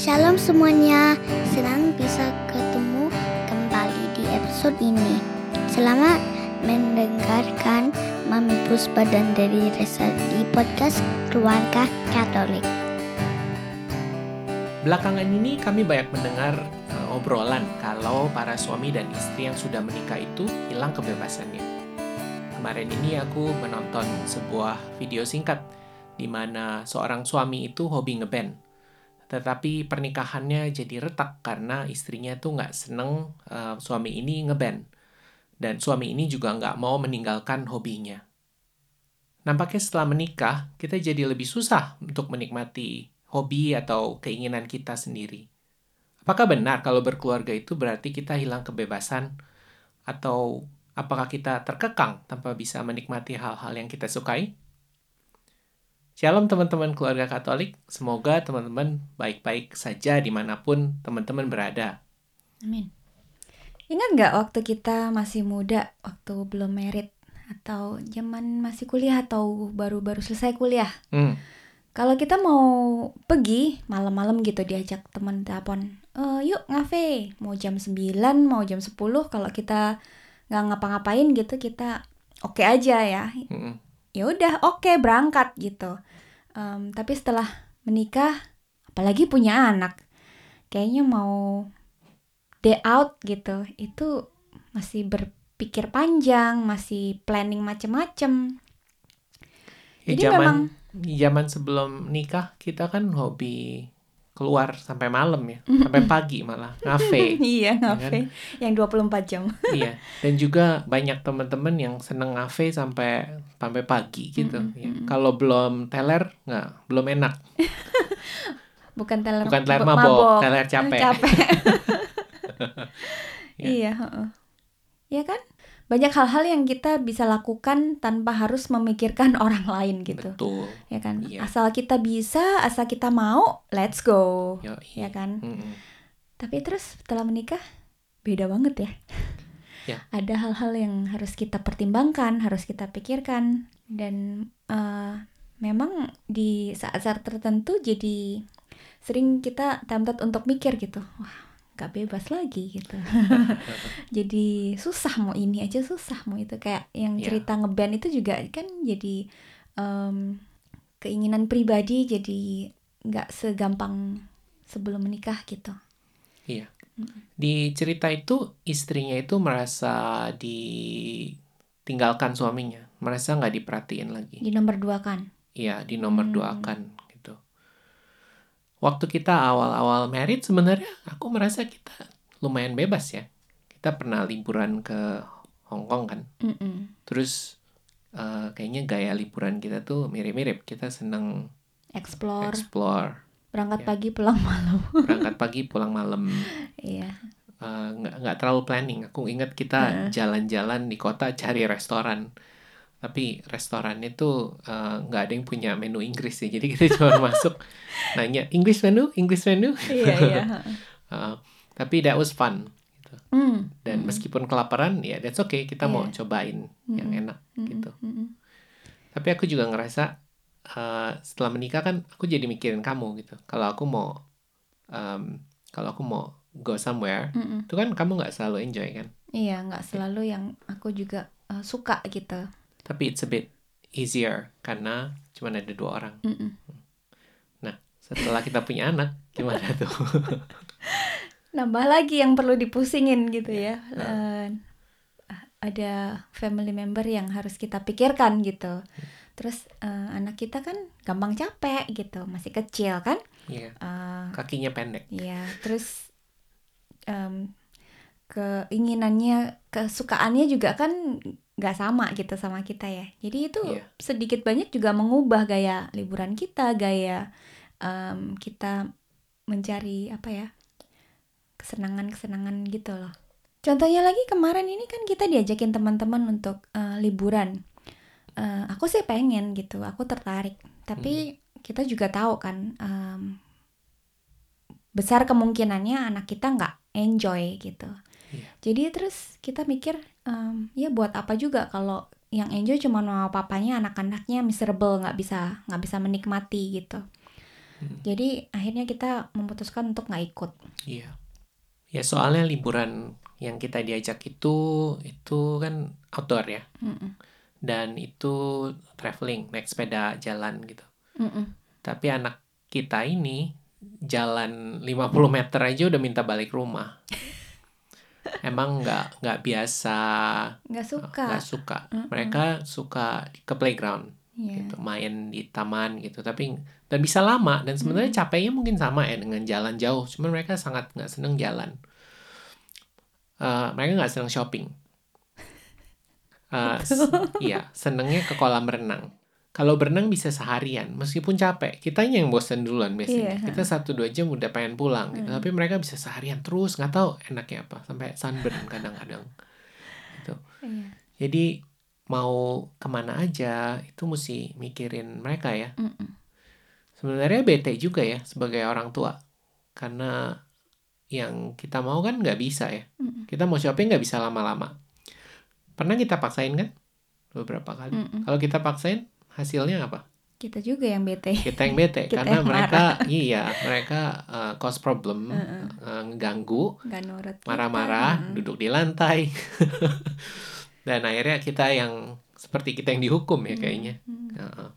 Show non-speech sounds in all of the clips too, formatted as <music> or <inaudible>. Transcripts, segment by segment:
Shalom semuanya, senang bisa ketemu kembali di episode ini. Selamat mendengarkan Mami Puspa dan dari Resa di podcast Keluarga Katolik. Belakangan ini kami banyak mendengar uh, obrolan kalau para suami dan istri yang sudah menikah itu hilang kebebasannya. Kemarin ini aku menonton sebuah video singkat di mana seorang suami itu hobi ngeband tetapi pernikahannya jadi retak karena istrinya tuh nggak seneng uh, suami ini ngeband. Dan suami ini juga nggak mau meninggalkan hobinya. Nampaknya setelah menikah, kita jadi lebih susah untuk menikmati hobi atau keinginan kita sendiri. Apakah benar kalau berkeluarga itu berarti kita hilang kebebasan? Atau apakah kita terkekang tanpa bisa menikmati hal-hal yang kita sukai? Shalom teman-teman keluarga Katolik, semoga teman-teman baik-baik saja di mana pun teman-teman berada. Amin. Ingat nggak waktu kita masih muda, waktu belum merit, atau zaman masih kuliah atau baru-baru selesai kuliah? Hmm. Kalau kita mau pergi malam-malam gitu diajak teman telepon, e, yuk ngafe, mau jam 9, mau jam 10, kalau kita nggak ngapa-ngapain gitu kita oke okay aja ya. Hmm. Ya udah oke okay, berangkat gitu. Um, tapi setelah menikah, apalagi punya anak, kayaknya mau day out gitu, itu masih berpikir panjang, masih planning macem-macem. Ya, Jadi zaman, memang zaman sebelum nikah kita kan hobi keluar sampai malam ya, sampai pagi malah ngafe. <laughs> iya ya ngafe kan? yang 24 jam. <laughs> iya, dan juga banyak teman-teman yang seneng ngafe sampai sampai pagi gitu. Ya. Kalau belum teler nggak, belum enak. <laughs> Bukan teler Bukan teler ma- mabok, teler capek. Capek. Ya. Iya. Ya kan? Banyak hal-hal yang kita bisa lakukan tanpa harus memikirkan <laughs> orang lain gitu. Betul. Ya kan? Iya. Asal kita bisa, asal kita mau, let's go. Yoi. Ya kan? Mm-mm. Tapi terus setelah menikah beda banget ya. Ya. <laughs> Ada hal-hal yang harus kita pertimbangkan, harus kita pikirkan dan eh, memang di saat-saat tertentu jadi sering kita tempted untuk mikir gitu. Wah, gak bebas lagi gitu. <laughs> jadi susah mau ini aja susah mau itu kayak yang Ya. cerita ngeband itu juga kan jadi em, keinginan pribadi jadi nggak segampang sebelum menikah gitu. Iya. Di cerita itu istrinya itu merasa ditinggalkan suaminya, merasa nggak diperhatiin lagi. Di nomor dua kan. Iya, di nomor Hmm. duakan gitu. Waktu kita awal-awal married sebenarnya aku merasa kita lumayan bebas ya. Kita pernah liburan ke Hong Kong kan. Mm-mm. Terus eh, kayaknya gaya liburan kita tuh mirip-mirip. Kita seneng Explore, explore, berangkat ya. pagi pulang malam. <laughs> berangkat pagi pulang malam. Iya. Eh, nggak nggak terlalu planning. Aku ingat kita jalan-jalan di kota cari restoran. Tapi restorannya tuh eh, nggak ada yang punya menu Inggris ya. Jadi kita <laughs> cuma masuk nanya English menu, English menu. Iya, iya. <laughs> Eh, tapi that was fun. Gitu. Hmm. Dan meskipun kelaparan, ya that's okay. Kita mau Iya. cobain yang Mm-mm. enak Mm-mm, gitu. mm-mm. Tapi aku juga ngerasa eh, setelah menikah kan aku jadi mikirin kamu gitu. Kalau aku mau em, kalau aku mau go somewhere, Mm-mm. itu kan kamu nggak selalu enjoy kan. Iya, nggak selalu yang aku juga eh, suka gitu. Tapi it's a bit easier karena cuma ada dua orang. Mm-mm. Nah, setelah kita punya anak, <laughs> gimana tuh? <laughs> Nambah lagi yang perlu dipusingin gitu ya. Nah. Eh, ada family member yang harus kita pikirkan gitu. Terus eh, anak kita kan gampang capek gitu, masih kecil kan. Iya, Eh, kakinya pendek. Iya, terus em, keinginannya, kesukaannya juga kan nggak sama gitu sama kita ya. Jadi itu Iya. sedikit banyak juga mengubah gaya liburan kita, gaya em, kita mencari apa ya kesenangan-kesenangan gitu loh. Contohnya lagi kemarin ini kan kita diajakin teman-teman untuk eh, liburan. Eh, aku sih pengen gitu, aku tertarik. Tapi kita juga tahu kan em, besar kemungkinannya anak kita nggak enjoy gitu. Iya. Jadi terus kita mikir em, ya buat apa juga kalau yang enjoy cuma mama papanya anak-anaknya miserable nggak bisa nggak bisa menikmati gitu. Hmm. Jadi akhirnya kita memutuskan untuk nggak ikut. Iya. Ya soalnya liburan yang kita diajak itu itu kan outdoor ya. Mm-mm. Dan itu traveling, naik sepeda jalan gitu. Mm-mm. Tapi anak kita ini jalan 50 meter aja udah minta balik rumah. <laughs> Emang nggak nggak biasa Nggak suka. nggak suka. Mm-mm. Mereka suka ke playground Iya. gitu, main di taman gitu. Tapi dan bisa lama dan sebenarnya capeknya mungkin sama ya dengan jalan jauh. Cuman mereka sangat nggak seneng jalan. Eh, mereka nggak seneng shopping. S- iya, senengnya ke kolam renang. Kalau berenang bisa seharian, meskipun capek. Kitanya yang bosan duluan biasanya. Iya, Kita satu dua jam udah pengen pulang gitu. Hmm. Tapi mereka bisa seharian terus, nggak tahu enaknya apa. Sampai sunburn kadang-kadang. Gitu. Iya. Jadi mau ke mana aja itu mesti mikirin mereka ya. Mm-mm. Sebenarnya bete juga ya sebagai orang tua. Karena yang kita mau kan nggak bisa ya. Mm-mm. Kita mau shopping nggak bisa lama-lama. Pernah kita paksain kan? Beberapa kali. Mm-mm. Kalau kita paksain, hasilnya apa? Kita juga yang bete. Kita yang bete. <laughs> Kita karena yang mereka, <laughs> iya, mereka uh, cause problem, uh, ngeganggu, Nggak nurut. kita. marah-marah, duduk di lantai. <laughs> Dan akhirnya kita yang, seperti kita yang dihukum ya kayaknya. Mm. Heeh.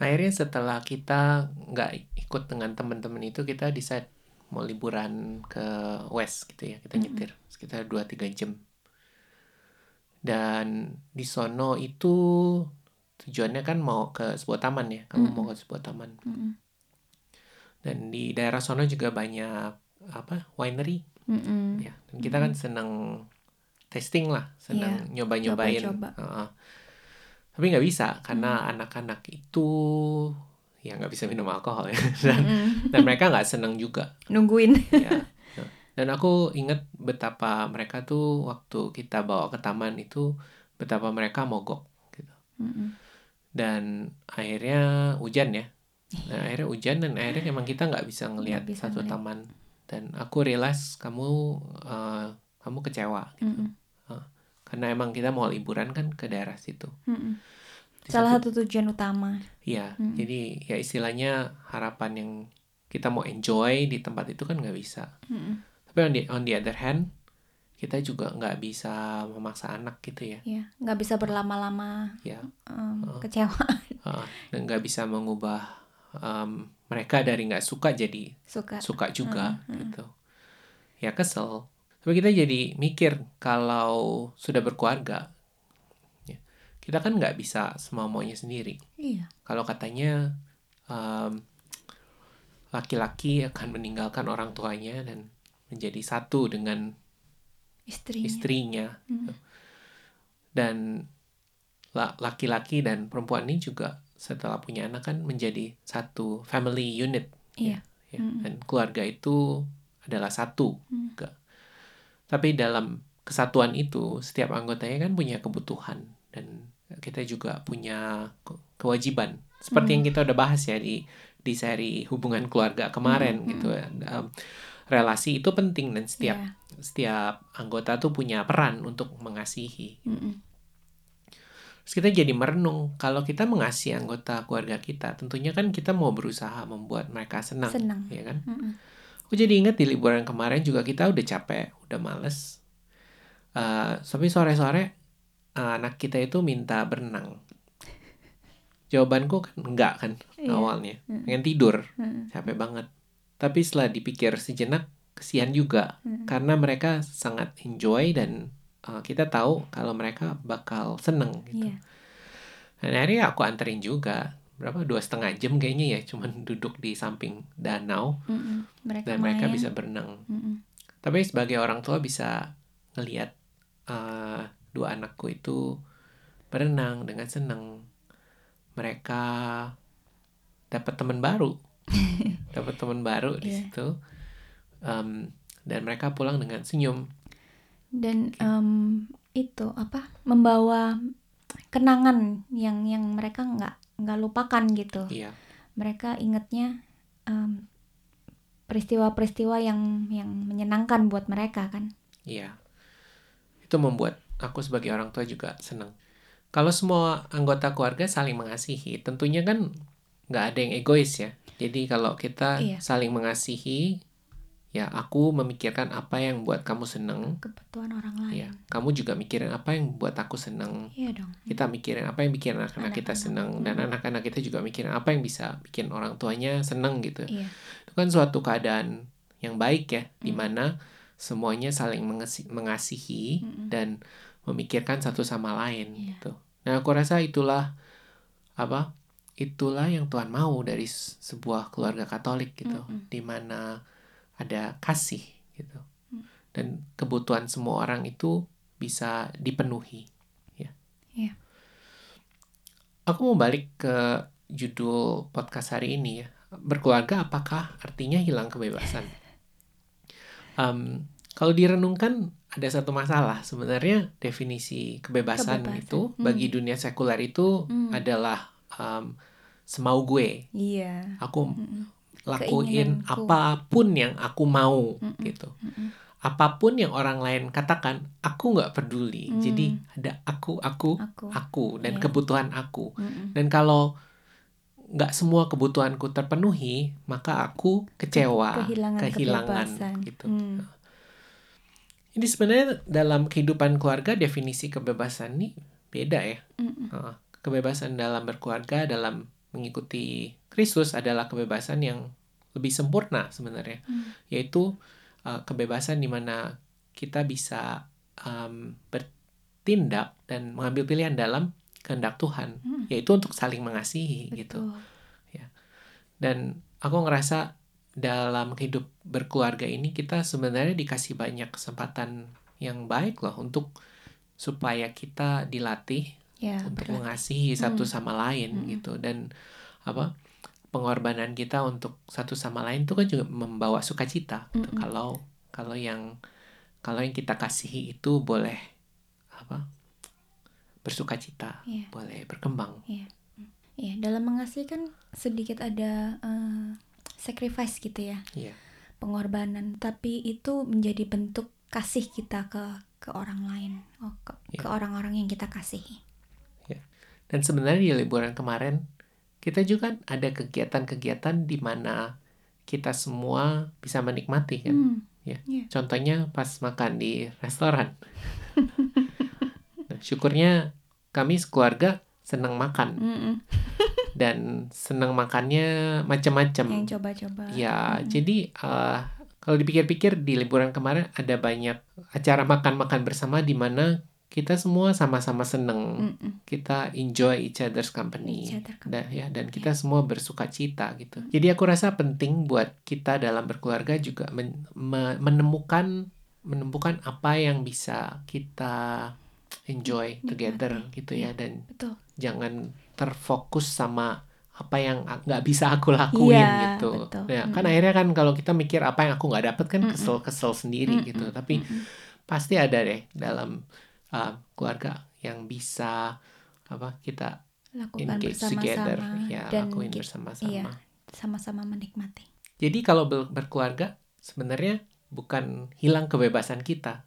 Akhirnya setelah kita nggak ikut dengan teman-teman itu, kita decide mau liburan ke West gitu ya. Kita Mm-mm. nyetir sekitar 2-3 jam. Dan di sono itu tujuannya kan mau ke sebuah taman ya. Kamu mau ke sebuah taman. Mm-mm. Dan di daerah sono juga banyak apa winery Mm-mm. ya. Dan kita kan seneng tasting lah, seneng nyoba-nyobain. Coba-coba. Heeh. Tapi nggak bisa karena anak-anak itu ya nggak bisa minum alkohol ya. Dan, dan mereka nggak seneng juga. Nungguin. ya. Dan aku ingat betapa mereka tuh waktu kita bawa ke taman itu betapa mereka mogok gitu. Mm-mm. Dan akhirnya hujan ya. Nah, akhirnya hujan dan akhirnya emang kita nggak bisa ngelihat bisa satu ngeliat. taman. Dan aku realize kamu eh, kamu kecewa gitu. Mm-mm. Karena emang kita mau liburan kan ke daerah situ. Di Salah satu- satu tujuan utama. Iya, Mm. jadi ya istilahnya harapan yang kita mau enjoy di tempat itu kan nggak bisa. Mm-mm. Tapi on the, on the other hand, kita juga nggak bisa memaksa anak gitu ya. Iya, nggak bisa berlama-lama Ya, em, Oh. kecewa. <laughs> uh, dan nggak bisa mengubah um, mereka dari nggak suka jadi Suka. suka juga Mm, mm. gitu. Ya kesel. Tapi kita jadi mikir kalau sudah berkeluarga, ya, kita kan nggak bisa semau maunya sendiri. Iya. Kalau katanya um, laki-laki akan meninggalkan orang tuanya dan menjadi satu dengan Istrinya. istrinya. Hmm. Dan la- laki-laki dan perempuan ini juga setelah punya anak kan menjadi satu family unit. Iya. Ya, Mm. Dan keluarga itu adalah satu. Hmm. Ke- Tapi dalam kesatuan itu setiap anggotanya kan punya kebutuhan dan kita juga punya ke- kewajiban. Seperti Hmm. yang kita udah bahas ya di di seri hubungan keluarga kemarin Hmm, gitu ya. Um, relasi itu penting dan setiap Iya. setiap anggota tuh punya peran untuk mengasihi. Mm-mm. Terus kita jadi merenung kalau kita mengasihi anggota keluarga kita, tentunya kan kita mau berusaha membuat mereka senang, Senang. ya kan? Mm-mm. Aku jadi ingat di liburan kemarin juga kita udah capek, udah males. Eh, tapi sore-sore eh, anak kita itu minta berenang. Jawabanku kan enggak kan Iya. awalnya, Mm. pengen tidur, capek banget. Tapi setelah dipikir sejenak, kesian juga Mm. karena mereka sangat enjoy dan uh, kita tahu kalau mereka bakal seneng gitu. Iya. Dan akhirnya aku anterin juga berapa dua setengah jam kayaknya ya cuman <laughs> duduk di samping danau Mm-mm. Mereka dan mereka main. bisa berenang. Mm-mm. Tapi sebagai orang tua bisa ngelihat uh, dua anakku itu berenang dengan senang. Mereka dapat teman baru, <laughs> dapat teman baru di Iya. situ. Um, dan mereka pulang dengan senyum. Dan em, itu apa? Membawa kenangan yang yang mereka nggak nggak lupakan gitu. Iya. Mereka ingetnya em, peristiwa-peristiwa yang yang menyenangkan buat mereka kan. Iya. Itu membuat aku sebagai orang tua juga senang. Kalau semua anggota keluarga saling mengasihi, tentunya kan nggak ada yang egois ya. Jadi kalau kita Iya. saling mengasihi, ya aku memikirkan apa yang buat kamu seneng, kebutuhan orang lain ya kamu juga mikirin apa yang buat aku seneng. iya dong Kita mikirin apa yang bikin anak-anak kita seneng dan Mm. anak-anak kita juga mikirin apa yang bisa bikin orang tuanya seneng gitu. iya Itu kan suatu keadaan yang baik ya, Mm. di mana semuanya saling mengasi- mengasihi Mm-mm. dan memikirkan satu sama lain Iya. gitu. Nah, aku rasa itulah apa? Itulah yang Tuhan mau dari sebuah keluarga Katolik gitu, Mm-mm. di mana ada kasih gitu. Mm. Dan kebutuhan semua orang itu bisa dipenuhi, ya. Iya. Aku mau balik ke judul podcast hari ini ya. Berkeluarga apakah artinya hilang kebebasan? <laughs> Em, kalau direnungkan ada satu masalah sebenarnya definisi kebebasan, Kebebasan. itu Hmm. bagi dunia sekuler itu Hmm. adalah em, semau gue iya aku Mm-mm. lakuin Keinginanku. apa pun yang aku mau Mm-mm. gitu Mm-mm. apa pun yang orang lain katakan aku nggak peduli Hmm. jadi ada aku aku aku aku dan Iya. kebutuhan aku Mm-mm. dan kalau nggak semua kebutuhanku terpenuhi maka aku kecewa kehilangan, kehilangan kebebasan gitu Hmm. Ini sebenarnya dalam kehidupan keluarga definisi kebebasan ini beda ya. Mm-mm. Uh, Kebebasan dalam berkeluarga, dalam mengikuti Kristus adalah kebebasan yang lebih sempurna sebenarnya, Hmm. yaitu uh, kebebasan di mana kita bisa um, bertindak dan mengambil pilihan dalam kehendak Tuhan, Hmm. yaitu untuk saling mengasihi gitu. Betul. Dan aku ngerasa dalam hidup berkeluarga ini kita sebenarnya dikasih banyak kesempatan yang baik loh untuk supaya kita dilatih ya untuk berat. mengasihi satu Hmm. sama lain Hmm. gitu dan apa pengorbanan kita untuk satu sama lain itu kan juga membawa sukacita gitu. Mm-mm. kalau kalau yang kalau yang kita kasihi itu boleh apa bersukacita Iya. boleh berkembang Iya, dalam mengasihi kan sedikit ada eh, sacrifice gitu ya, Iya. pengorbanan. Tapi itu menjadi bentuk kasih kita ke ke orang lain, oh, ke, ke Iya. orang-orang yang kita kasihi. Dan sebenarnya di liburan kemarin kita juga kan ada kegiatan-kegiatan di mana kita semua bisa menikmati kan. Hmm, Ya. iya. Contohnya pas makan di restoran. <laughs> nah, syukurnya kami sekeluarga senang makan <laughs> dan senang makannya macam-macam. Yang coba-coba. Ya, Mm-mm. jadi eh, kalau dipikir-pikir di liburan kemarin ada banyak acara makan-makan bersama di mana kita semua sama-sama seneng Mm-mm. kita enjoy each other's company, Each other company. Dan, ya dan kita semua bersuka cita gitu jadi aku rasa penting buat kita dalam berkeluarga juga men- me- menemukan menemukan apa yang bisa kita enjoy Nikmati. together gitu ya Iya. dan Betul. jangan terfokus sama apa yang nggak bisa aku lakuin Iya, gitu betul. ya kan Mm-mm. akhirnya kan kalau kita mikir apa yang aku nggak dapet kan kesel-kesel sendiri Mm-mm. gitu tapi Mm-mm. pasti ada deh dalam uh, keluarga yang bisa apa kita lakukan bersama-sama together ya dan lakuin bersama-sama. iya. sama-sama menikmati. Jadi kalau ber- berkeluarga sebenarnya bukan hilang kebebasan kita,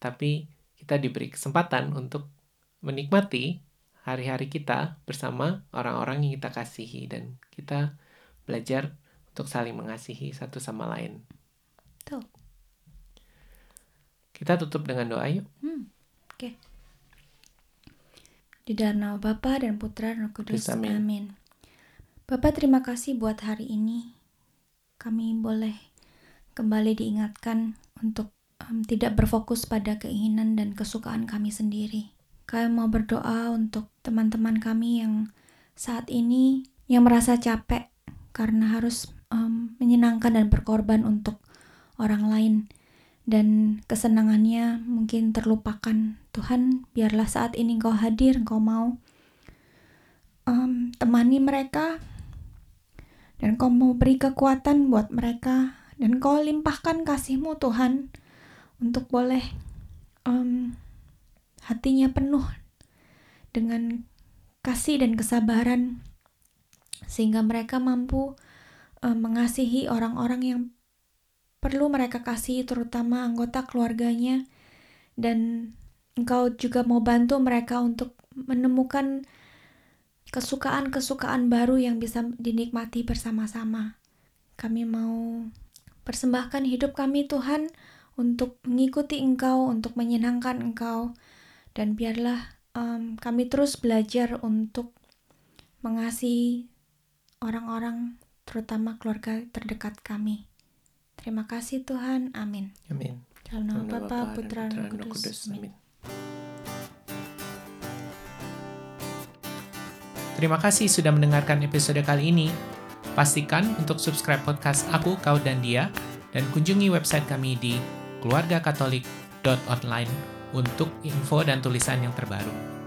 tapi kita diberi kesempatan untuk menikmati hari-hari kita bersama orang-orang yang kita kasihi dan kita belajar untuk saling mengasihi satu sama lain. Betul. Kita tutup dengan doa yuk. Hmm, Oke. Di dalam nama Bapa dan Putra dan Roh Kudus. Amin. Amin. Bapak terima kasih buat hari ini. Kami boleh kembali diingatkan untuk em, tidak berfokus pada keinginan dan kesukaan kami sendiri. Kami mau berdoa untuk teman-teman kami yang saat ini yang merasa capek karena harus em, menyenangkan dan berkorban untuk orang lain dan kesenangannya mungkin terlupakan. Tuhan, biarlah saat ini Engkau hadir, Engkau mau em, temani mereka. Dan Engkau mau beri kekuatan buat mereka. Dan Engkau limpahkan kasih-Mu Tuhan untuk boleh em, hatinya penuh dengan kasih dan kesabaran. Sehingga mereka mampu em, mengasihi orang-orang yang perlu mereka kasih terutama anggota keluarganya dan engkau juga mau bantu mereka untuk menemukan kesukaan-kesukaan baru yang bisa dinikmati bersama-sama. Kami mau persembahkan hidup kami Tuhan untuk mengikuti Engkau, untuk menyenangkan Engkau, dan biarlah um, kami terus belajar untuk mengasihi orang-orang, terutama keluarga terdekat kami. Terima kasih Tuhan, amin. Amin. Dalam nama Bapa, Putra, dan Kudus. Amin. Amin. Terima kasih sudah mendengarkan episode kali ini. Pastikan untuk subscribe podcast Aku, Kau, dan Dia, dan kunjungi website kami di keluargakatolik.online untuk info dan tulisan yang terbaru.